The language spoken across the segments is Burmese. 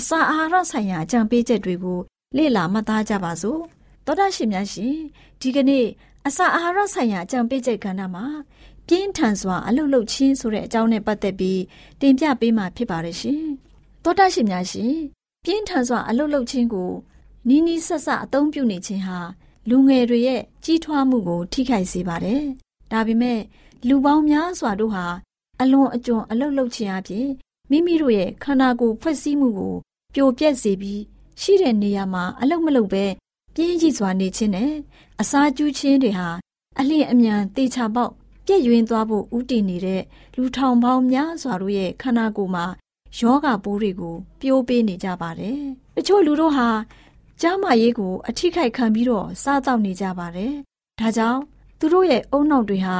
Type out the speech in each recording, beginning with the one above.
အစာအာဟာရဆိုင်ရာအကြံပေးချက်တွေကိုလေ့လာမှတ်သားကြပါစို့။သောတာရှင်များရှင်ဒီကနေ့အစာအာဟာရဆိုင်ရာအကြံပေးချက်ကဏ္ဍမှာပြင်းထန်စွာအလုတ်လုတ်ချင်းဆိုတဲ့အကြောင်းနဲ့ပတ်သက်ပြီးတင်ပြပေးမှာဖြစ်ပါတယ်ရှင်။သောတာရှင်များရှင်ပြင်းထန်စွာအလုတ်လုတ်ခြင်းကိုနီးနီးဆက်ဆက်အသုံးပြုနေခြင်းဟာလူငယ်တွေရဲ့ကြီးထွားမှုကို ထိခိုက်စေပါတယ်။ဒါပေမဲ့လူပေါင်းများစွာတို့ဟာအလွန်အကျွံအလုတ်လုတ်ခြင်းအပြင်မိမိတို့ရဲ့ခန္ဓာကိုယ်ဖွဲ့စည်းမှုကို ပြိုပြက်စေပြီးရှိတဲ့နေရာမှာအလုတ်မလုတ်ပဲပြင်းကြီးစွာနေခြင်းနဲ့အစာကျူးခြင်းတွေဟာအလျင်အမြန်တေချာပေါက်ပြည့်ယွင်းသွားဖို့ဥတည်နေတဲ့လူထောင်ပေါင်းများစွာတို့ရဲ့ခန္ဓာကိုယ်မှာယောဂပိုးတွေကိုပြိုးပေးနေကြပါတယ်။တချို့လူတို့ဟာကျန်းမာရေးကိုအထိခိုက်ခံပြီးတော့စားသောက်နေကြပါတယ်။ဒါကြောင့်သူတို့ရဲ့အုံနောက်တွေဟာ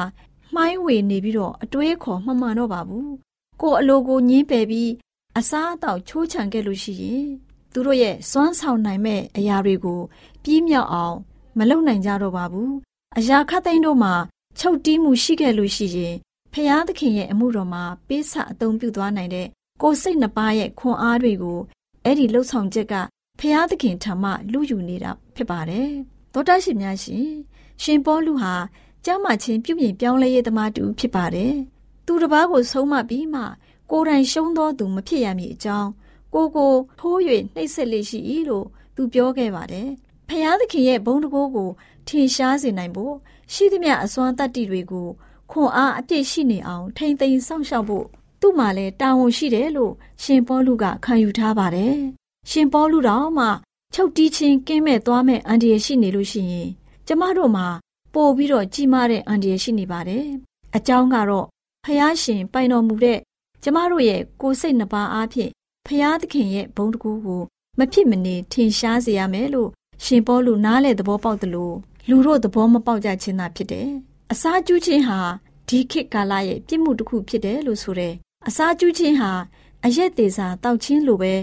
မှိုင်းဝေနေပြီးတော့အတွေးခေါ်မှမှန်တော့ပါဘူး။ကိုယ်အလိုကိုညင်းပယ်ပြီး အစားအသောက်ချိုးချံခဲ့လို့ရှိရင်သူတို့ရဲ့စွမ်းဆောင်နိုင်မဲ့အရာတွေကိုပြီးမြောက်အောင် မလုပ်နိုင်ကြတော့ပါဘူး။အရာခတ်သိမ်းတို့မှာချုပ်တီးမှုရှိခဲ့လို့ရှိရင်ဖျားသခင်ရဲ့အမှုတော်မှာပေးဆအသုံးပြုသွားနိုင်တဲ့ကိုစိတ်နှပါရဲ့ခွန်အားတွေကိုအဲ့ဒီလှုပ်ဆောင်ချက်ကဖျားသခင်ထံမှလူယူနေတာဖြစ်ပါတယ်။သောတာရှင်များရှင်ရှင်ပေါလုဟာကျမ်းမာခြင်းပြုပြင်ပြောင်းလဲရေးသမားတူဖြစ်ပါတယ်။သူတစ်ပါးကိုဆုံးမပြီးမှ ကိုယ်တိုင်ရှုံးသောသူမဖြစ်ရမည်အကြောင်းကိုကိုထိုး၍နှိပ်စက်လေရှိ၏လို့သူပြောခဲ့ပါတယ်။ဖျားသခင်ရဲ့ဘုန်းတကိုးကိုထင်ရှားစေနိုင်ဖို့ရှိသမျှအစွမ်းတတ္တိတွေကိုခွန်အားအပြည့်ရှိနေအောင်ထိမ့်သိမ်းစောင့်ရှောက်ဖို့သူ့မှာလည်းတာဝန်ရှိတယ်လို့ရှင်ပေါလုကခံယူထားပါတယ်။ရှင်ပေါလုတော်မှချုပ်တီးချင်းကင်းမဲ့သွားမဲ့အန်ဒီရရှိနေလို့ရှိရင်ကျမတို့မှာပို့ပြီးတော့ကြီးမားတဲ့အန်ဒီရရှိနေပါတယ်။အကြောင်းကတော့ဖျားရှင်ပိုင်တော်မူတဲ့ ကျမတို့ရဲ့ကိုယ်စိတ်နှပါအားဖြင့်ဖျားသခင်ရဲ့ဘုန်းတကူကိုမဖြစ်မနေထင်ရှားစေရမယ်လို့ရှင်ပေါလုနားလေသဘောပေါက်တယ်လို့လူတို့သဘောမပေါက်ကြခြင်းသာဖြစ်တယ်။အစာကျူးခြင်းဟာဒီခေတ်ကာလရဲ့ပြစ်မှုတစ်ခုဖြစ်တယ်လို့ဆိုတယ်။အစာကျူးခြင်းဟာအရက်သေးစာတောက်ချင်းလိုပဲ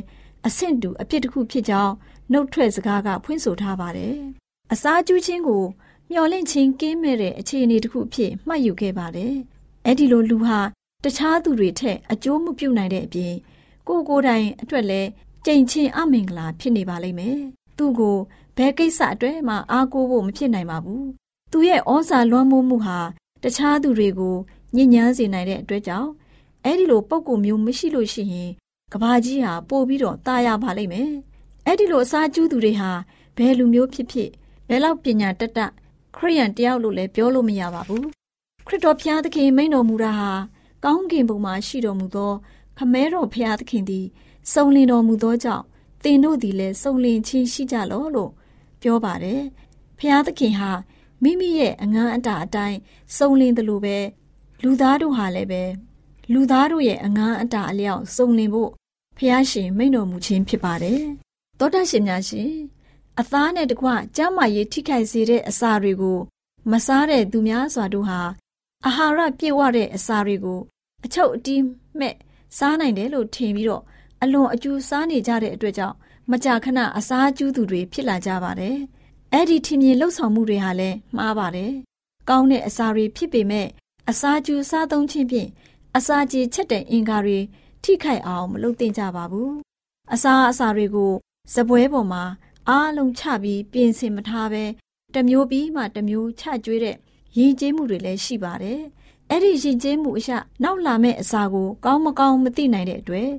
အဆင့်တူအပြစ်တစ်ခုဖြစ်ကြောင်းနှုတ်ထွက်စကားကဖွင့်ဆိုထားပါတယ်။အစာကျူးခြင်းကိုမျော်လင့်ခြင်းကင်းမဲ့တဲ့အခြေအနေတစ်ခုဖြစ်မှတ်ယူခဲ့ပါတယ်။အဲ့ဒီလိုလူဟာ တခြားသူတွေထက်အကျိုးမပြုနိုင်တဲ့အပြင်ကိုကိုယ်တိုင်အတွက်လည်းကြိမ်ချင်းအမင်္ဂလာဖြစ်နေပါလိမ့်မယ်။သူ့ကိုဘယ်ကိစ္စအတွက်မှအားကိုးဖို့မဖြစ်နိုင်ပါဘူး။သူရဲ့ဩဇာလွှမ်းမိုးမှုဟာတခြားသူတွေကိုညှဉ်းညမ်းစေနိုင်တဲ့အတွက်ကြောင့်အဲ့ဒီလိုပုံကိုမျိုးမရှိလို့ရှိရင်ကဘာကြီးဟာပို့ပြီးတော့ตายရပါလိမ့်မယ်။အဲ့ဒီလိုအစာကျူးသူတွေဟာဘယ်လူမျိုးဖြစ်ဖြစ်ဘယ်လောက်ပညာတတ်တတ်ခရိယန်တယောက်လို့လည်းပြောလို့မရပါဘူး။ခရစ်တော်ဖျားသခင်မိန်တော်မူတာဟာ ကောင်းကင်ဘုံမှာရှိတော်မူသော ခမဲတော်ဖျားသခင်သည်စုံလင်တော်မူသောကြောင့်သင်တို့သည်လည်းစုံလင်ခြင်းရှိကြလောလို့ပြောပါတယ်။ဖျားသခင်ဟာမိမိရဲ့အငန်းအတာအတိုင်းစုံလင်တယ်လို့ပဲလူသားတို့ဟာလည်းပဲလူသားတို့ရဲ့အငန်းအတာအလျောက်စုံလင်ဖို့ဖျားရှင်မိန်တော်မူခြင်းဖြစ်ပါတယ်။သောတာရှင်များရှင်အသားနဲ့တကွကျမ်းမာရေးထိခိုက်စေတဲ့အစာတွေကို မစားတဲ့သူများစွာတို့ဟာအာဟာရပြည့်ဝတဲ့အစာတွေကို အချုပ်အတီးမဲ့စားနိုင်တယ်လို့ထင်ပြီးတော့အလွန်အကျူစားနေကြတဲ့အတွက်ကြောင့်မကြာခဏအစားကျူးသူတွေဖြစ်လာကြပါတယ်။အဲ့ဒီထင်မြင်လှုပ်ဆောင်မှုတွေဟာလည်းမှားပါတယ်။ကောင်းတဲ့အစာတွေဖြစ်ပေမဲ့အစာကျူစားသုံးခြင်းဖြင့်အစာကြေချက်တဲ့အင်္ဂါတွေထိခိုက်အောင်မလုပ်သင့်ကြပါဘူး။အစာအစာတွေကိုစပွဲပေါ်မှာအားလုံးချပြီးပြင်ဆင်မထားဘဲတမျိုးပြီးမှတမျိုးချကျွေးတဲ့ရည်ကျေးမှုတွေလည်းရှိပါတယ်။ အဲ့ဒီရည်ကျေးမှုအရာနောက်လာမဲ့အစာကိုကောင်းမကောင်းမသိနိုင်တဲ့အတွက်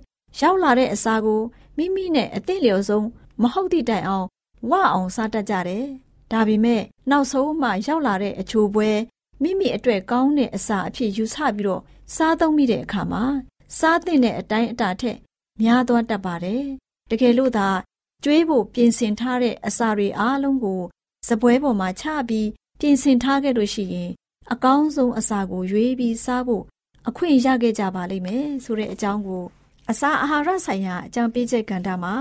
ရောက်လာတဲ့အစာကိုမိမိနဲ့အသင့်လျော်ဆုံးမဟုတ်သည့်တိုင်အောင်ဝအောင်စားတတ်ကြတယ်။ဒါပေမဲ့နောက်ဆုံးမှရောက်လာတဲ့အချိုပွဲမိမိအတွက်ကောင်းတဲ့အစာအဖြစ်ယူဆပြီးတော့စားသုံးမိတဲ့အခါမှာစားသင့်တဲ့အတိုင်းအတာထက်များသွားတတ်ပါတယ်။တကယ်လို့သာကျွေးဖို့ပြင်ဆင်ထားတဲ့အစာတွေအားလုံးကိုစပွဲပေါ်မှာချပြီးပြင်ဆင်ထားခဲ့လို့ရှိရင် အကောင်းဆုံးအစာကိုရွေးပြီးစားဖို့အခွင့်ရခဲ့ကြပါလိမ့်မယ်ဆိုတဲ့အကြောင်းကို အစာအာဟာရဆိုင်ရာအကြံပေးချက်ကဏ္ဍမှာ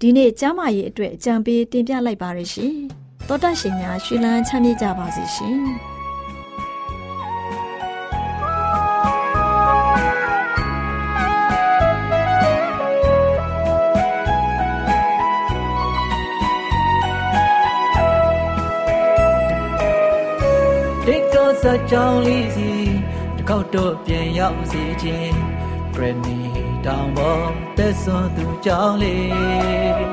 ဒီနေ့ကျမ်းမာရေးအတွက်အကြံပေးတင်ပြလိုက်ပါရရှင်။သောတရှင်များရွှေလန်းချမ်းမြေ့ကြပါစေရှင်။ စကြောင်းလေးစီတကောက်တော့ပြန်ရောက်စေခြင်းဂရနီတောင်ပေါ်သက်စွန်သူကြောင်းလေး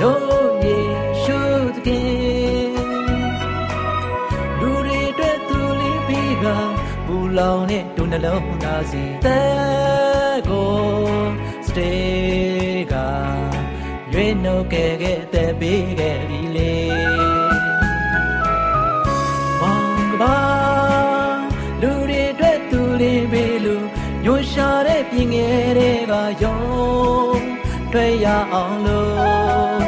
တို့ယေရှုသခင်လူတွေအတွက်သူလေးပြီးကပူလောင်တဲ့ဒုနှလုံးသားစီတဲ့ကိုစတေးကရွေးနှုတ်ခဲ့ခဲ့တဲ့ပေးခဲ့ပြီလေ ရှာတဲ့ပြင်ငယ်တွေကရောတွေ့ရအောင်လို့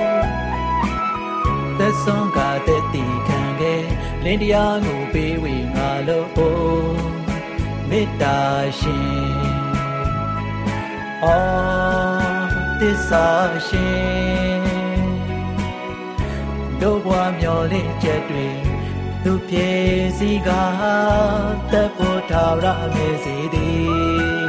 သက်ဆုံးကတဲ့တီခံခဲ့လင်းတရားကိုပေးဝေငါလို့မေတ္တာရှင်အော်သစ္စာရှင်တို့ဘွားမျောလင့်ချက်တွေသူပြေစီကတပ်ဖို့ထာဝရမေစီသည်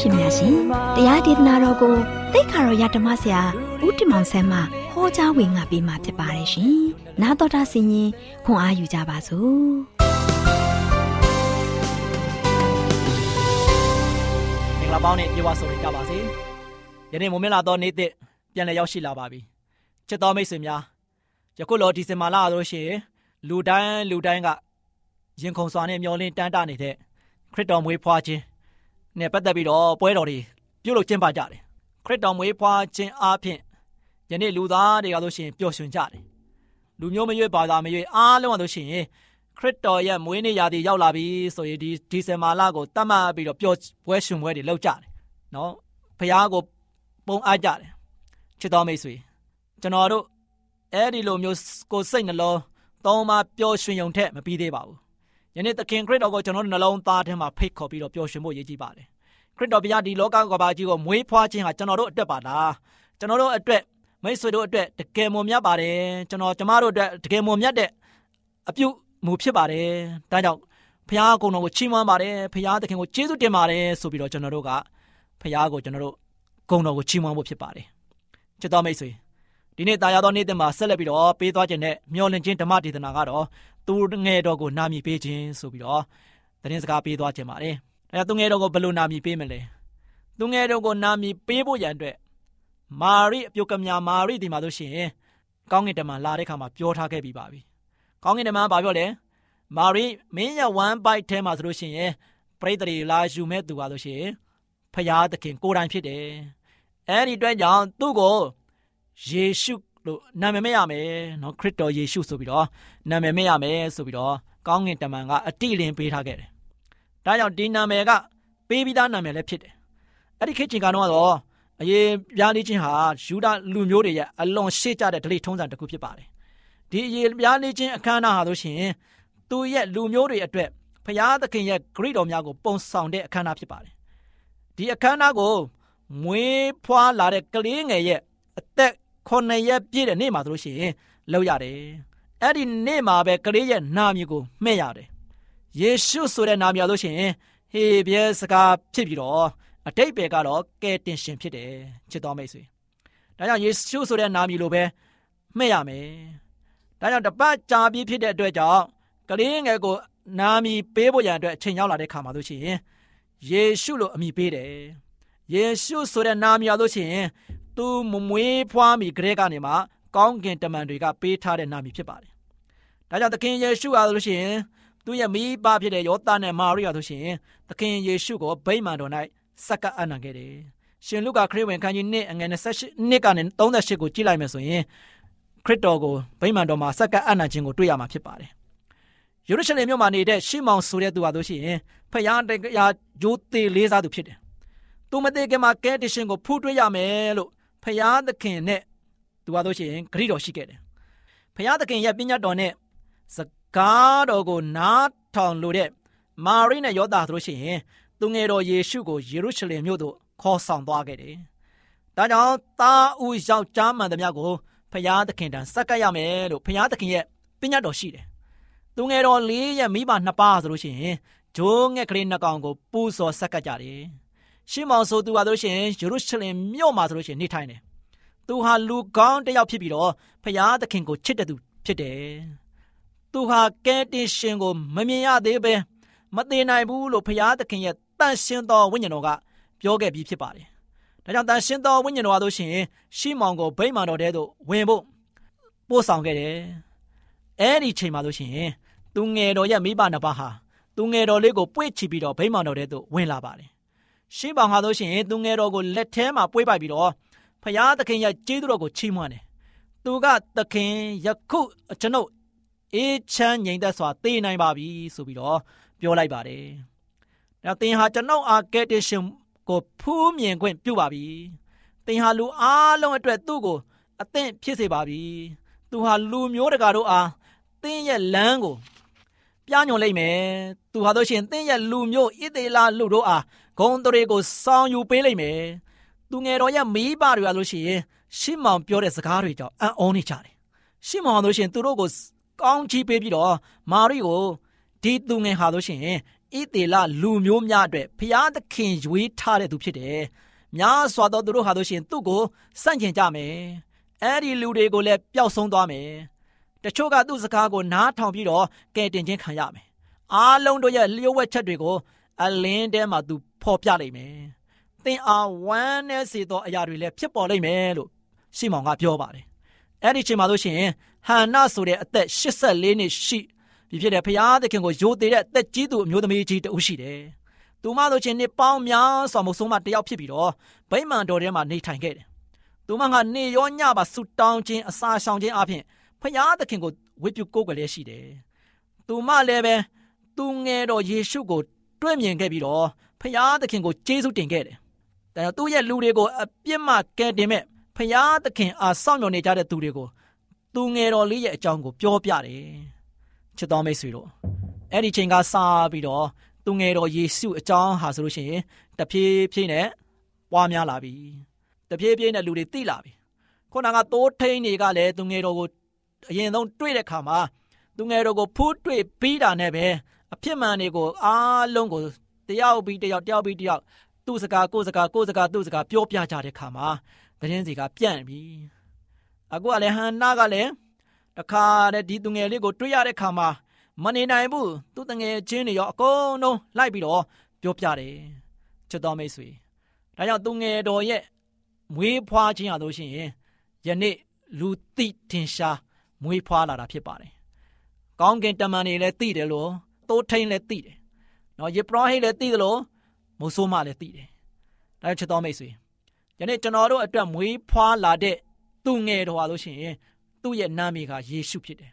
ရှင်များရှင်တရားဒေသနာတော်ကိုသိခါတော်ရဓမ္မဆရာဦးတင်မောင်ဆန်းမှဟောကြားဝင်ငါပေးมาဖြစ်ပါတယ်ရှင်။နာတော်တာဆင်ရင်ခွန်အားယူကြပါစို့။မင်္ဂလာပေါင်းနဲ့ပြေဝဆုံနေကြပါစေ။ယနေ့မွန်မြလာသောနေ့သစ်ပြန်လည်ရောက်ရှိလာပါပြီ။ချစ်တော်မိတ်ဆွေများယခုလောဒီဇင်ဘာလဆိုလို့ရှိရင်လူတိုင်းလူတိုင်းကရင်ခုန်စွာနဲ့မျောလင်းတန်းတနေတဲ့ခရစ်တော်မွေးဖွားခြင်း နဲ့ပတ်သက်ပြီးတော့ပွဲတော်တွေပြုလုပ်ကျင်းပကြတယ်ခရစ်တော်မွေးဖွားခြင်းအပြင်ယနေ့လူသားတွေကဆိုရှင်ပျော်ရွှင်ကြတယ်လူမျိုးမရွေးဘာသာမရွေးအားလုံးကဆိုရှင်ခရစ်တော်ရဲ့မွေးနေ့ရာသီရောက်လာပြီဆိုရင်ဒီဒီဇင်ဘာလကိုတတ်မှတ်ပြီးတော့ပျော်ပွဲရှင်ပွဲတွေလုပ်ကြတယ်နော်ဖះကိုပုံအားကြတယ်ချစ်တော်မိတ်ဆွေကျွန်တော်တို့အဲ့ဒီလိုမျိုးကိုစိတ်နှလုံးသုံးပါပျော်ရွှင်ုံထက်မပြီးသေးပါဘူး ယနေ့သခင်ခရစ်တော်ကိုကျွန်တော်တို့နှလုံးသားထဲမှာဖိတ်ခေါ်ပြီးတော့ပျော်ရွှင်ဖို့ရည်ကြည်ပါတယ်ခရစ်တော်ဘုရားဒီလောကကဘာကြီးကိုမွေးဖွားခြင်းဟာကျွန်တော်တို့အတွက်ပါလားကျွန်တော်တို့အတွက်မိတ်ဆွေတို့အတွက်တကယ်မွန်မြတ်ပါတယ်ကျွန်တော်ကျမတို့အတွက်တကယ်မွန်မြတ်တဲ့အပြုမူဖြစ်ပါတယ်ဒါကြောင့်ဖခင်ကုံတော်ကိုချီးမွမ်းပါတယ်ဖခင်သခင်ကိုကျေးဇူးတင်ပါတယ်ဆိုပြီးတော့ကျွန်တော်တို့ကဖခင်ကိုကျွန်တော်တို့ကုံတော်ကိုချီးမွမ်းဖို့ဖြစ်ပါတယ်ချစ်တော်မိတ်ဆွေ ဒီနေ့တာယာသောနေ့တင်မှာဆက်လက်ပြီးတော့ပေးသွားခြင်းနဲ့မျောလင့်ခြင်းဓမ္မဒေသနာကတော့သူငယ်တော်ကိုနာမည်ပေးခြင်းဆိုပြီးတော့သတင်းစကားပေးသွားခြင်းပါတယ်အဲသူငယ်တော်ကိုဘယ်လိုနာမည်ပေးမလဲသူငယ်တော်ကိုနာမည်ပေးဖို့ရန်အတွက်မာရိအပြုကမြာမာရိဒီမှာဆိုရှင်ကောင်းကင်တမန်လာတဲ့ခါမှာပြောထားခဲ့ပြီးပါပြီကောင်းကင်တမန်ကပြောလဲမာရိမင်းရ1 byte ထဲမှာဆိုလို့ရှိရင်ပရိသတ်တွေလာယူမဲ့သူပါလို့ရှိရင်ဖရာသခင်ကိုယ်တိုင်ဖြစ်တယ်အဲ့ဒီအတွက်ကြောင့်သူ့ကို ယေရှုလို့နာမည်မဲ့ရမယ်နော်ခရစ်တော်ယေရှုဆိုပြီးတော့နာမည်မဲ့ရမယ်ဆိုပြီးတော့ကောင်းကင်တမန်ကအတိလင်ပေးထားခဲ့တယ်ဒါကြောင့်ဒီနာမည်ကပေးပြီးသားနာမည်လည်းဖြစ်တယ်အဲ့ဒီခေတ်ချိန်ကတော့အရေးပြားနေခြင်းဟာယူဒလူမျိုးတွေရဲ့အလွန်ရှေ့ကျတဲ့ဒလိထုံးစံတစ်ခုဖြစ်ပါတယ်ဒီအရေးပြားနေခြင်းအခမ်းအနားဟာလို့ရှိရင်သူရဲ့လူမျိုးတွေအတွက်ဖရာသခင်ရဲ့ဂရိတော်များကိုပုံဆောင်တဲ့အခမ်းအနားဖြစ်ပါတယ်ဒီအခမ်းအနားကိုမွေးဖွားလာတဲ့ကလေးငယ်ရဲ့အသက် 9ရက်ပြည့်တဲ့နေ့မှာဆိုလို့ရှိရင်လောက်ရတယ်အဲ့ဒီနေ့မှာပဲကလေးရဲ့နာမည်ကိုမှဲ့ရတယ်ယေရှုဆိုတဲ့နာမည်လို့ရှိရင်ဟေပြဲစကားဖြစ်ပြီးတော့အတိတ်ပဲကတော့ကဲတင်ရှင်ဖြစ်တယ်ချစ်တော်မိတ်ဆွေဒါကြောင့်ယေရှုဆိုတဲ့နာမည်လိုပဲမှဲ့ရမယ်ဒါကြောင့်တပတ်ကြာပြီးဖြစ်တဲ့အတွက်ကြောင့်ကလေးငယ်ကိုနာမည်ပေးဖို့ရန်အတွက်အချိန်ရောက်လာတဲ့ခါမှာလို့ရှိရင်ယေရှုလို့အမည်ပေးတယ်ယေရှုဆိုတဲ့နာမည်ရလို့ရှိရင် သူမမွေးဖွားမိကလေးကနေမှကောင်းကင်တမန်တွေကပေးထားတဲ့နာမည်ဖြစ်ပါတယ်ဒါကြောင့်သခင်ယေရှုအားလို့ရှိရင်သူရဲ့မိဘဖြစ်တဲ့ယောသနဲ့မာရိယာဆိုရှင်သခင်ယေရှုကိုဗိမာန်တော်၌စက္ကအနံခဲ့တယ်ရှင်လုကာခရစ်ဝင်ခန်းကြီး1အငယ်28နှစ်ကနေ38ကိုကြည့်လိုက်မယ်ဆိုရင်ခရစ်တော်ကိုဗိမာန်တော်မှာစက္ကအနံခြင်းကိုတွေ့ရမှာဖြစ်ပါတယ်ယေရုရှလင်မြို့မှာနေတဲ့ရှေမောင်ဆိုတဲ့သူဟာဆိုရှင်ဖယားတရားဂျိုးသေးလေးစားသူဖြစ်တယ်သူမသေးခင်မှာကဲတရှင်ကိုဖူးတွေ့ရမယ်လို့ ဖယားသခင်နဲ့သူဟာဆိုရှင်ဂရိတော်ရှိခဲ့တယ်ဖယားသခင်ရဲ့ပညာတော်နဲ့စကားတော်ကိုနားထောင်လို့တဲ့မာရိနဲ့ယောသားဆိုရှင်သူငယ်တော်ယေရှုကိုယေရုရှလင်မြို့သို့ခေါ်ဆောင်သွားခဲ့တယ်။ဒါကြောင့်သားဦးယောက်ျားမှန်သမျှကိုဖျားသခင်တန်ဆက်ကပ်ရမယ်လို့ဖျားသခင်ရဲ့ပညာတော်ရှိတယ်။သူငယ်တော်လေးရဲ့မိဘနှစ်ပါးဆိုလို့ရှိရင်ဂျိုးငှက်ကလေးနှစ်ကောင်ကိုပူဇော်ဆက်ကပ်ကြတယ်။ ရှီမောင်ဆိုသူဟာဆိုလို့ရှိရင်ယေရုရှလင်မြို့မှာဆိုလို့ရှိရင်နေထိုင်တယ်။သူဟာလူကောင်းတစ်ယောက်ဖြစ်ပြီးတော့ဖျားသခင်ကိုချစ်တဲ့သူဖြစ်တယ်။သူဟာကဲတင်ရှင်ကိုမမြင်ရသေးပဲမသေးနိုင်ဘူးလို့ဖျားသခင်ရဲ့တန်ရှင်းသောဝိညာဉ်တော်ကပြောခဲ့ပြီးဖြစ်ပါတယ်။ဒါကြောင့်တန်ရှင်းသောဝိညာဉ်တော်အားလို့ရှိရင်ရှီမောင်ကိုဗိမာန်တော်ထဲသို့ဝင်ဖို့ပို့ဆောင်ခဲ့တယ်။အဲဒီချိန်မှာလို့ရှိရင်သူငယ်တော်ရဲ့မိဘနှစ်ပါးဟာသူငယ်တော်လေးကိုပွေ့ချပြီးတော့ဗိမာန်တော်ထဲသို့ဝင်လာပါတယ်။ ရှီမောင်ဟာလို့ရှိရင်သူငယ်တော်ကိုလက်ထဲမှာပွေ့ပိုက်ပြီးတော့ဖျားသခင်ရဲ့ကျေးဇူးတော်ကိုချီးမွမ်းတယ်။သူကသခင်ယခုကျွန်ုပ်အေးချမ်းငြိမ်သက်စွာသိနိုင်ပါပြီဆိုပြီးတော့ပြောလိုက်ပါတယ်။ဒါသင်ဟာကျွန်ုပ်အားကယ်တင်ရှင်ကိုဖူးမြင်ခွင့်ပြုပါပြီ။သင်ဟာလူအားလုံးအတွက်သူ့ကိုအသင့်ဖြစ်စေပါပြီ။သူဟာလူမျိုးတကာတို့အားသင်ရဲ့လမ်းကိုပြညွန်လိုက်မယ်။သူဟာတို့ရှင်သင်ရဲ့လူမျိုးဣသေလလူတို့အား ဂုံတရေကိုစောင်းယူပေးလိုက်မယ်။သူငယ်တော်ရဲ့မိဘတွေအားလို့ရှိရင်ရှင်းမောင်ပြောတဲ့စကားတွေကြောင့်အံ့ဩနေကြတယ်။ရှင်းမောင်တို့ရှင်သူတို့ကိုကောင်းချီးပေးပြီးတော့မာရိကိုဒီသူငယ်ဟာလို့ရှိရင်ဣသေလလူမျိုးများအတွက်ဖျားသခင်ရွေးထားတဲ့သူဖြစ်တယ်။များစွာသောသူတို့ဟာလို့ရှိရင်သူ့ကိုစန့်ကျင်ကြမယ်။အဲဒီလူတွေကိုလည်းပျောက်ဆုံးသွားမယ်။တချို့ကသူ့စကားကိုနားထောင်ပြီးတော့ကဲတင်ခြင်းခံရမယ်။အားလုံးတို့ရဲ့လျှို့ဝှက်ချက်တွေကိုအလင်းထဲမှာသူ ဖော်ပြလိုက်မယ်။သင်အားဝမ်းနဲ့စေသောအရာတွေလည်းဖြစ်ပေါ်လိမ့်မယ်လို့ရှီမောင်ကပြောပါတယ်။အဲ့ဒီချိန်မှာလို့ရှိရင်ဟန်နာဆိုတဲ့အသက်84နှစ်ရှိပြီးဖြစ်တဲ့ဖရာသခင်ကိုယိုသေးတဲ့အသက်ကြီးသူအမျိုးသမီးကြီးတဦးရှိတယ်သူမဆိုချင်းနှစ်ပေါင်းများစွာမဆုံးမတယောက်ဖြစ်ပြီးတော့ဗိမာန်တော်ထဲမှာနေထိုင်ခဲ့တယ်သူမကနေရောညပါဆူတောင်းခြင်းအစာရှောင်ခြင်းအပြင်ဖျားသခင်ကိုဝိပုကိုးကွယ်လည်းရှိတယ်သူမလည်းပဲသူငယ်တော်ယေရှုကို တွေ့မြင်ခဲ့ပြီးတော့ ဖျားသခင်ကိုကျေးဇူးတင်ခဲ့တယ်ဒါကြောင့်သူ့ရဲ့လူတွေကိုအပြစ်မှကယ်တင်မဲ့ဖျားသခင်အားစောင့်မျှော်နေကြတဲ့သူတွေကိုသူငယ်တော်လေးရဲ့အကြောင်းကိုပြောပြတယ်ချစ်တော်မိတ်ဆွေတို့အဲ့ဒီချိန်ကစပြီးတော့သူငယ်တော်ယေရှုအကြောင်းဟာဆိုလို့ရှိရင်တဖြည်းဖြည်းနဲ့ပွားများလာပြီတဖြည်းဖြည်းနဲ့လူတွေသိလာပြီခုနကတိုးထိန်တွေကလည်းသူငယ်တော်ကိုအရင်ဆုံးတွေ့တဲ့ခါမှာသူငယ်တော်ကိုဖူးတွေ့ပြီးတာနဲ့ပဲအဖြစ်မှန်တွေကိုအားလုံးကို တယောက်ပြီးတယောက်တယောက်ပြီးတယောက်သူ့စကားကိုယ်စကားကိုယ်စကားသူ့စကားပြောပြကြတဲ့ခါမှာသတင်းစီကပြန့်ပြီအခုကလည်းဟန်နာကလည်းတခါတည်းဒီသူငယ်လေးကိုတွေ့ရတဲ့ခါမှာမနေနိုင်ဘူးသူတငယ်ချင်းတွေရောအကုန်လုံးလိုက်ပြီးတော့ပြောပြတယ်ချစ်တော်မိတ်ဆွေဒါကြောင့်သူငယ်တော်ရဲ့မွေးဖွားခြင်းရလို့ရှိရင်ယနေ့လူသိထင်ရှားမွေးဖွားလာတာဖြစ်ပါတယ်ကောင်းကင်တမန်တွေလည်းသိတယ်လို့သိုးထိန်လည်းသိတယ် နော်ယေဘရဟိလည်းသိတယ်လို့မိုးဆိုးမလည်းသိတယ်ဒါကြောင့်ချစ်တော်မိတ်ဆွေယနေ့ကျွန်တော်တို့အတွက်မွေးဖွားလာတဲ့သူငယ်တော်ဟာလို့ရှိရင်သူ့ရဲ့နာမည်ကယေရှုဖြစ်တယ်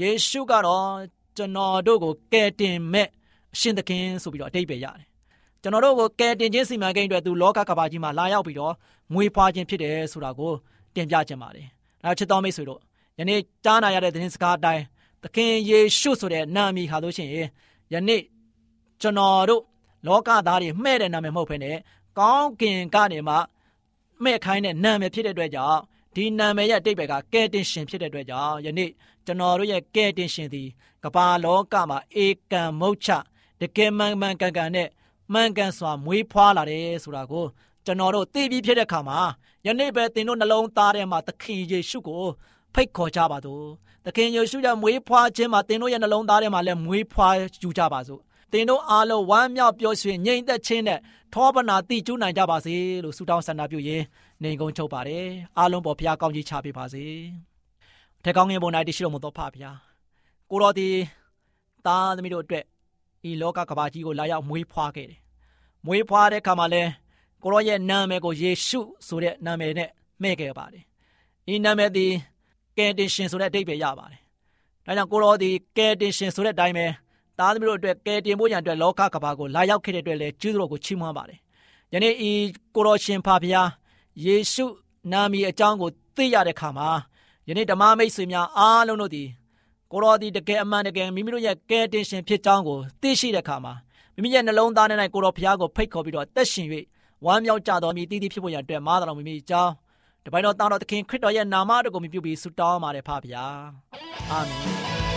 ယေရှုကတော့ကျွန်တော်တို့ကိုကယ်တင်မဲ့အရှင်သခင်ဆိုပြီးတော့အတိတ်ပဲရတယ်ကျွန်တော်တို့ကိုကယ်တင်ခြင်းစီမံကိန်းအတွက်သူလောကကမ္ဘာကြီးမှာလာရောက်ပြီးတော့မွေးဖွားခြင်းဖြစ်တယ်ဆိုတာကိုတင်ပြခြင်းပါတယ်ဒါချစ်တော်မိတ်ဆွေတို့ယနေ့ကြားနာရတဲ့သတင်းစကားအတိုင်းသခင်ယေရှုဆိုတဲ့နာမည်ဟာလို့ရှိရင်ယနေ့ ကျွန်တော်တို့လောကသားတွေမှဲ့တဲ့နာမည်မဟုတ်ဘဲနဲ့ကောင်းကင်ကနေမှမှဲ့ခိုင်းတဲ့နာမည်ဖြစ်တဲ့အတွက်ကြောင့်ဒီနာမည်ရဲ့အတိတ်ဘက်ကကယ်တင်ရှင်ဖြစ်တဲ့အတွက်ကြောင့်ယနေ့ကျွန်တော်တို့ရဲ့ကယ်တင်ရှင်သည်ကမ္ဘာလောကမှာဧကံမုတ်ချတကယ်မှန်မှန်ကန်ကန်နဲ့မှန်ကန်စွာမွေးဖွားလာတယ်ဆိုတာကိုကျွန်တော်တို့သိပြီးဖြစ်တဲ့အခါမှာယနေ့ပဲသင်တို့နှလုံးသားထဲမှာသခင်ယေရှုကိုဖိတ်ခေါ်ကြပါစို့သခင်ယေရှုရဲ့မွေးဖွားခြင်းမှာသင်တို့ရဲ့နှလုံးသားထဲမှာလည်းမွေးဖွားယူကြပါစို့ သင်တို့အားလုံးဝမ်းမြောက်ပျော်ရွှင်ငြိမ်သက်ခြင်းနဲ့ထောပနာတိကျူးနိုင်ကြပါစေလို့ဆုတောင်းဆန္ဒပြုရင်းနေကုန်းချုပ်ပါတယ်အားလုံးပေါ်ဘုရားကောင်းကြီးချပေးပါစေထေကောင်းငင်ပေါ်၌တရှိတော်မူသောဖဖျားကိုတော်ဒီသားသမီးတို့အတွက်ဤလောကကဘာကြီးကိုလာရောက်မွေးဖွားခဲ့တယ်မွေးဖွားတဲ့အခါမှာလဲကိုတော်ရဲ့နာမည်ကိုယေရှုဆိုတဲ့နာမည်နဲ့မှဲ့ခဲ့ပါတယ်ဤနာမည်သည်ကယ်တင်ရှင်ဆိုတဲ့အဓိပ္ပာယ်ရပါတယ်ဒါကြောင့်ကိုတော်ဒီကယ်တင်ရှင်ဆိုတဲ့အတိုင်းပဲ သားသမီးတို့အတွက်ကယ်တင်ဖို့ရန်အတွက်လောကကဘာကိုလာရောက်ခဲ့တဲ့အတွက်လည်းကျေးဇူးတော်ကိုချီးမွမ်းပါတယ်ယနေ့ဤကိုတော်ရှင်ဖဖျားယေရှုနာမည်အကြောင်းကိုသိရတဲ့အခါမှာယနေ့ဓမ္မမိတ်ဆွေများအားလုံးတို့သည်ကိုတော်ဒီတကယ်အမှန်တကယ်မိမိတို့ရဲ့ကယ်တင်ရှင်ဖြစ်ကြောင်းကိုသိရှိတဲ့အခါမှာမိမိရဲ့နှလုံးသားထဲ၌ကိုတော်ဖျားကိုဖိတ်ခေါ်ပြီးတော့တက်ရှင်၍ဝမ်းမြောက်ကြတော်မူတည်တည်ဖြစ်ဖို့ရန်အတွက်မားတော်မူမိအကြောင်းတပိုင်းတော်တောင်းတော်သခင်ခရစ်တော်ရဲ့နာမတော်ကိုမြှုပ်ပြီးဆုတောင်းပါတယ်ဖပါဗျာအာမင်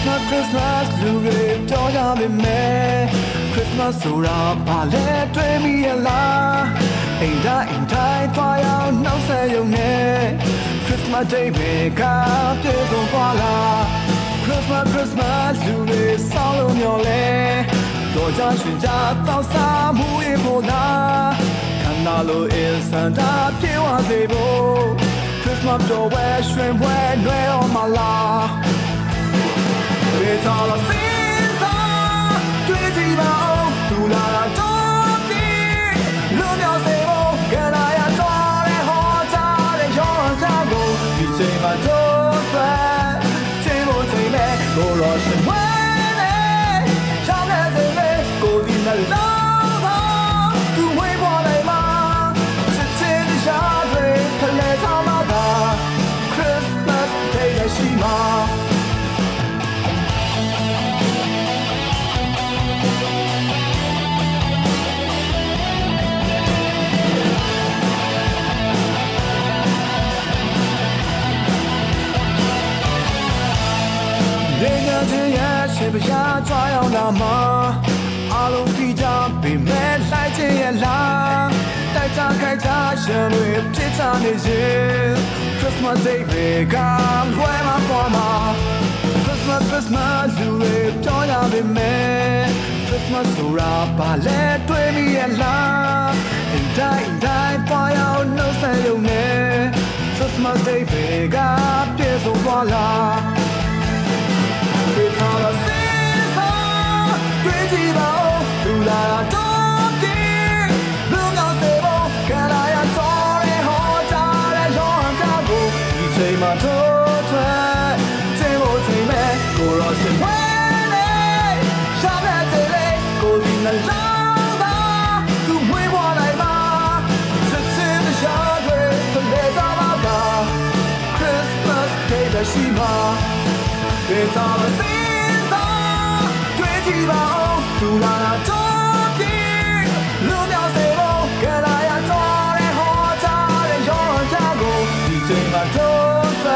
ခရစ်မတ်ခရစ်မတ်လူတွေတော်ရမယ်မယ်ခရစ်မတ်ဆိုတာဘာလဲတွေ့မိရလားအိမ်တိုင်းအိမ်တိုင်းသွားရောက်နှောက်ဆက်ရုံနဲ့ခရစ်မတ်ဒိတ်ပဲကပြေဆုံးသွားလား Christmas Christmas လူတွေစောင်းလို့မျော်လဲတော်ကြရှင်ကြတောက်စားမှုရေပေါ်လာခန္ဓာလိုအင်စန်တာပြေဝစေဖို့ Christmas တော်ဝဲရွှင်ပွဲနွယ်အောင်မလား ချိန်မှာ ပြားကြွားရောက်လာမှာအလုံးကြည့်ကြပေမဲ့လိုက်ချင်ရဲ့လားတိုက်ကြခိုက်ကြရှင်တွေဖြစ်ချနေစေ Christmas Day ပဲကလွယ်မှာပေါ်မှာ Christmas Christmas လူတွေပြောရပေမဲ့ Christmas ဆိုတာဘာလဲတွေ့မိရလားအင်တိုင်းတိုင်းပွားရောက်နှုတ်ဆက်ရုံနဲ့ Christmas Day ပဲကပြည့်စုံသွားလား 别找了心脏，对起吧哦，杜拉拉多皮，路秒谁梦，跟来呀多的火炸的永远加固，你最慢都在，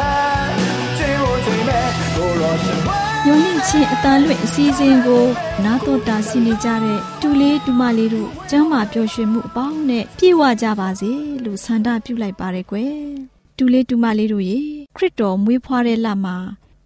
最我最美，我若是我。 ညွန်လင့်ချင်းအတန်လွင့်အစည်းအဝေးကိုနာတော်တာဆင်နေကြတဲ့တူလေးတူမလေးတို့ကျမ်းမာပျော်ရွှင်မှုအပေါင်းနဲ့ပြည့်ဝကြပါစေလို့ဆန္ဒပြုလိုက်ပါရယ်ကွယ်တူလေးတူမလေးတို့ရေခရစ်တော်မွေးဖွားတဲ့လမှာ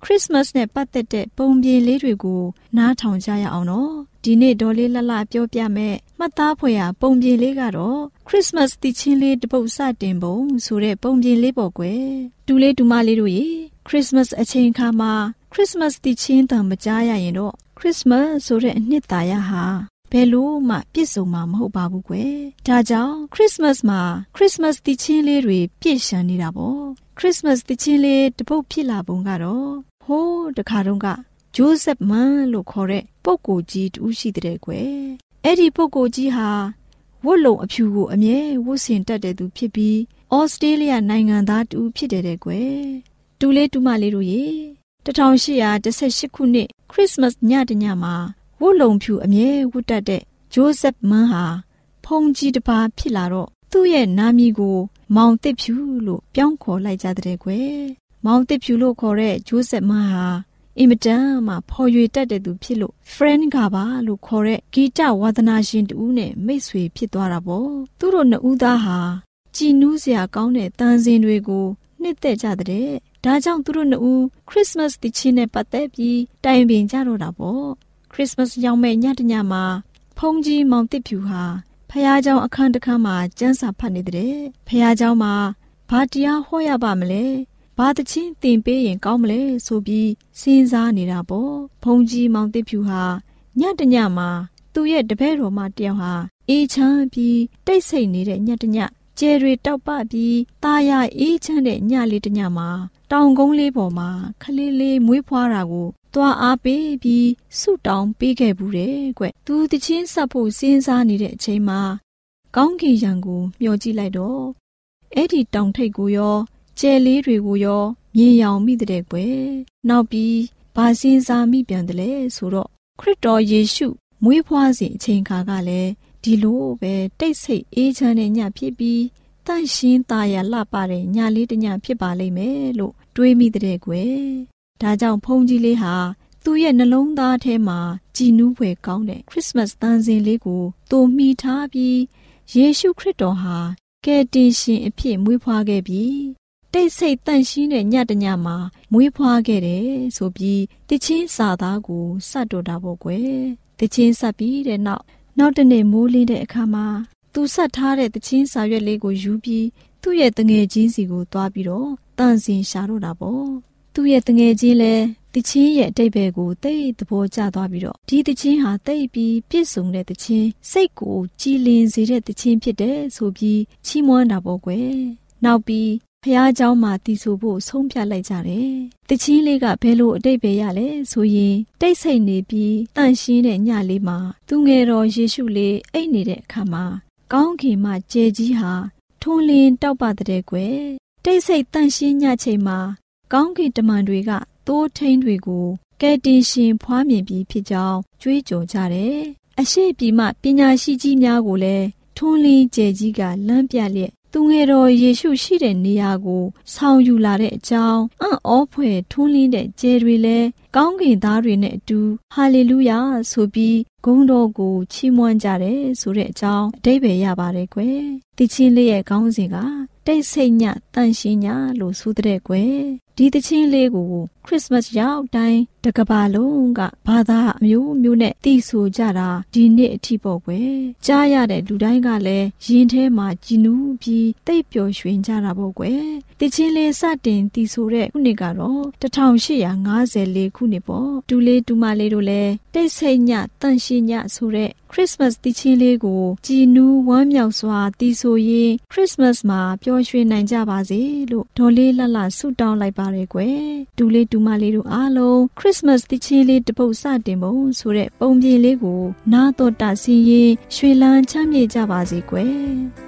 ခရစ်စမတ်နဲ့ပတ်သက်တဲ့ပုံပြင်လေးတွေကိုနားထောင်ကြရအောင်နော်ဒီနေ့ဒေါ်လေးလှလှပြောပြမယ်မှတ်သားဖွယ်ရာပုံပြင်လေးကတော့ခရစ်စမတ်တည်ချင်းလေးတစ်ပုတ်စတင်ပုံဆိုတဲ့ပုံပြင်လေးပေါ့ကွယ်တူလေးတူမလေးတို့ရေခရစ်စမတ်အချိန်ခါမှာခရစ်စမတ်တည်ချင်းတံမကြားရရင်တော့ခရစ်စမတ်ဆိုတဲ့အနှစ်သာရဟာဘယ်လို့မှပြည့်စုံမှာမဟုတ်ပါဘူးကွယ်ဒါကြောင့်ခရစ်စမတ်မှာခရစ်စမတ်တည်ချင်းလေးတွေပြည့်ရှံနေတာပေါ့ ခရစ်စမတ်တည်ချင်းလေးတစ်ပုတ်ဖြစ်လာပုံကတော့ဟိုးတခါတုန်းကဂျိုးဆက်မန်လို့ခေါ်တဲ့ပုပ်ကိုကြီးတူရှိတဲ့ကွယ်အဲ့ဒီပုပ်ကိုကြီးဟာဝတ်လုံအဖြူကိုအမြဲဝတ်ဆင်တတ်တဲ့သူဖြစ်ပြီးဩစတြေးလျနိုင်ငံသားတူဖြစ်တယ်တဲ့ကွယ်တူလေးတူမလေးတို့ရေ1818ခုနှစ်ခရစ်စမတ်ညတညမှာဝတ်လုံဖြူအမြဲဝတ်တတ်တဲ့ဂျိုးဆက်မန်ဟာဖုန်ကြီးတစ်ပါးဖြစ်လာတော့ သူ့ရဲ့နာမည်ကို မောင်တစ်ဖြူလို့ပြောင်းခေါ်လိုက်ကြတဲ့ကွယ်မောင်တစ်ဖြူလို့ခေါ်တဲ့ဂျိုးဆက်မန်ဟာအင်မတန်မှဖော်ရွေတတ်တဲ့သူဖြစ်လို့ friend ကပါလို့ခေါ်တဲ့ဂီတဝါသနာရှင်တူနဲ့မိတ်ဆွေဖြစ်သွားတာပေါ့သူတို့နှစ်ဦးသားဟာကြည်နူးစရာကောင်းတဲ့တန်စင်တွေကိုနှစ်သက်ကြတဲ့ဒါကြောင့်သူတို့နှစ်ဦးခရစ်စမတ်တချင်းနဲ့ပတ်သက်ပြီးတိုင်ပင်ကြတော့တာပေါ့ခရစ်စမတ်ရောက်မဲ့ညတညမှာဖုန်ကြီးမောင်တစ်ဖြူဟာ ဖះเจ้าအခန်းတစ်ခန်းမှာကျန်းစာဖတ်နေတဲ့ဖះเจ้าမှာဘာတရားဟောရပါမလဲဘာတချင်းတင်ပေးရင်ကောင်းမလဲဆိုပြီးစဉ်းစားနေတာပေါ့ဖုန်ကြီးမောင်တစ်ဖြူဟာညတညမှာသူ့ရဲ့တပည့်တော်မတယောက်ဟာအေးချမ်းပြီးတိတ်ဆိတ်နေတဲ့ညတညကျဲတွေတောက်ပပြီးตาရအေးချမ်းတဲ့ညလေးတညမှာတောင်ကုန်းလေးပေါ်မှာခလေးလေးမွေးဖွားတာကို သွားအားပေးပြီးဆုတောင်းပေးခဲ့ဘူးတဲ့ကွ။သူတချင်းဆက်ဖို့စဉ်းစားနေတဲ့အချိန်မှာကောင်းကင်ရံကိုမျှော်ကြည့်လိုက်တော့အဲ့ဒီတောင်ထိပ်ကိုရောကျဲလေးတွေကိုရောမြင်ရောင်မိတဲ့ကွယ်။နောက်ပြီးဘာစဉ်းစားမိပြန်တယ်လဲဆိုတော့ခရစ်တော်ယေရှုမွေးဖွားစဉ်အချိန်ခါကလည်းဒီလိုပဲတိတ်ဆိတ်အေးချမ်းတဲ့ညဖြစ်ပြီးတန့်ရှင်းသားရလှပတဲ့ညလေးတစ်ညဖြစ်ပါလိမ့်မယ်လို့တွေးမိတဲ့ကွယ်။ ဒါကြောင့်ဖုန်ကြီးလေးဟာသူ့ရဲ့နှလုံးသားထဲမှာကြည်နူးဖွယ်ကောင်းတဲ့ခရစ်စမတ်သံစဉ်လေးကိုတိုးမိထားပြီးယေရှုခရစ်တော်ဟာကယ်တင်ရှင်အဖြစ်မွေးဖွားခဲ့ပြီးတိတ်ဆိတ်တန့်ရှင်းတဲ့ညတညမှာမွေးဖွားခဲ့တယ်ဆိုပြီးတချင်းစာသားကိုစတ်တော်တာပေါ့ကွယ်။တချင်းဆက်ပြီးတဲ့နောက်နောက်တနေ့မိုးလင်းတဲ့အခါမှာသူဆက်ထားတဲ့တချင်းစာရွက်လေးကိုယူပြီးသူ့ရဲ့တငယ်ချင်းစီကိုသွားပြီးတော့တန်စင်ရှာတော့တာပေါ့ သူ့ရဲ့တငယ်ချင်းလဲတချင်းရဲ့အတိတ်ဘယ်ကိုတိတ်သဘောကျသွားပြီးတော့ဒီတချင်းဟာတိတ်ပြီးပြည့်စုံတဲ့တချင်းစိတ်ကိုကြည်လင်စေတဲ့တချင်းဖြစ်တယ်ဆိုပြီးချီးမွမ်းတာပေါ့ကွယ်နောက်ပြီးဖះเจ้าမှာတီးဆိုဖို့ဆုံးဖြတ်လိုက်ကြတယ်။တချင်းလေးကဘယ်လိုအတိတ်ပဲရလဲဆိုရင်တိတ်ဆိတ်နေပြီးတန့်ရှင်းတဲ့ညလေးမှာသူငယ်တော်ယေရှုလေးအိတ်နေတဲ့အခါမှာကောင်းကင်မှကြဲကြီးဟာထွန်းလင်းတောက်ပတဲ့ကွယ်တိတ်ဆိတ်တန့်ရှင်းညချိန်မှာ ကောင်းကင်တမန်တွေကသိုးထိန်တွေကိုကဲတင်ရှင်ဖွားမြင်ပြီးဖြစ်ကြောင်းကြွေးကြော်ကြတယ်။အရှိပြီမှပညာရှိကြီးများကိုလည်းထွန်းလင်းကြဲကြီးကလမ်းပြလျက်သူငယ်တော်ယေရှုရှိတဲ့နေရာကိုဆောင်ယူလာတဲ့အကြောင်းအံ့ဩဖွယ်ထွန်းလင်းတဲ့ကျဲတွေလည်းကောင်းကင်သားတွေနဲ့အတူဟာလေလုယာဆိုပြီးဂုဏ်တော်ကိုချီးမွမ်းကြတယ်ဆိုတဲ့အကြောင်းအဓိပ္ပာယ်ရပါတယ်ကွယ်။တချင်းလေးရဲ့ခေါင်းစဉ်ကတိတ်ဆိတ်ညတန့်ရှင်းညလို့ဆိုတဲ့ကွယ်။တဒီသချင်းလေးကိုခရစ်စမတ်ရောက်တိုင်းတကဘာလုံးကဘာသာအမျိုးမျိုးနဲ့တည်ဆိုကြတာဒီနှစ်အထိပေါ့ကွယ်ကြားရတဲ့လူတိုင်းကလည်းရင်ထဲမှာကြည်နူးပြီးတိတ်ပျော်ရွှင်ကြတာပေါ့ကွယ်တချင်းလေးစတင်တည်ဆိုတဲ့ခုနှစ်ကတော့1854ခုနှစ်ပေါ့ဒူလေးဒူမလေးတို့လည်းတိတ်ဆိတ်ညတန့်ရှင်းညဆိုတဲ့ခရစ်စမတ်တချင်းလေးကိုကြည်နူးဝမ်းမြောက်စွာတည်ဆိုရင်ခရစ်စမတ်မှာပျော်ရွှင်နိုင်ကြပါစေလို့ဒေါ်လေးလှလှဆုတောင်းလိုက်ပါရယ်ကွယ်ဒူလေးဒူမလေးတို့အားလုံးခရစ်စမတ်တချင်းလေးတပုတ်စတင်ပုံဆိုတဲ့ပုံပြင်လေးကိုနာတော်တာစီရင်ရွှေလန်းချမ်းမြေ့ကြပါစေကွယ်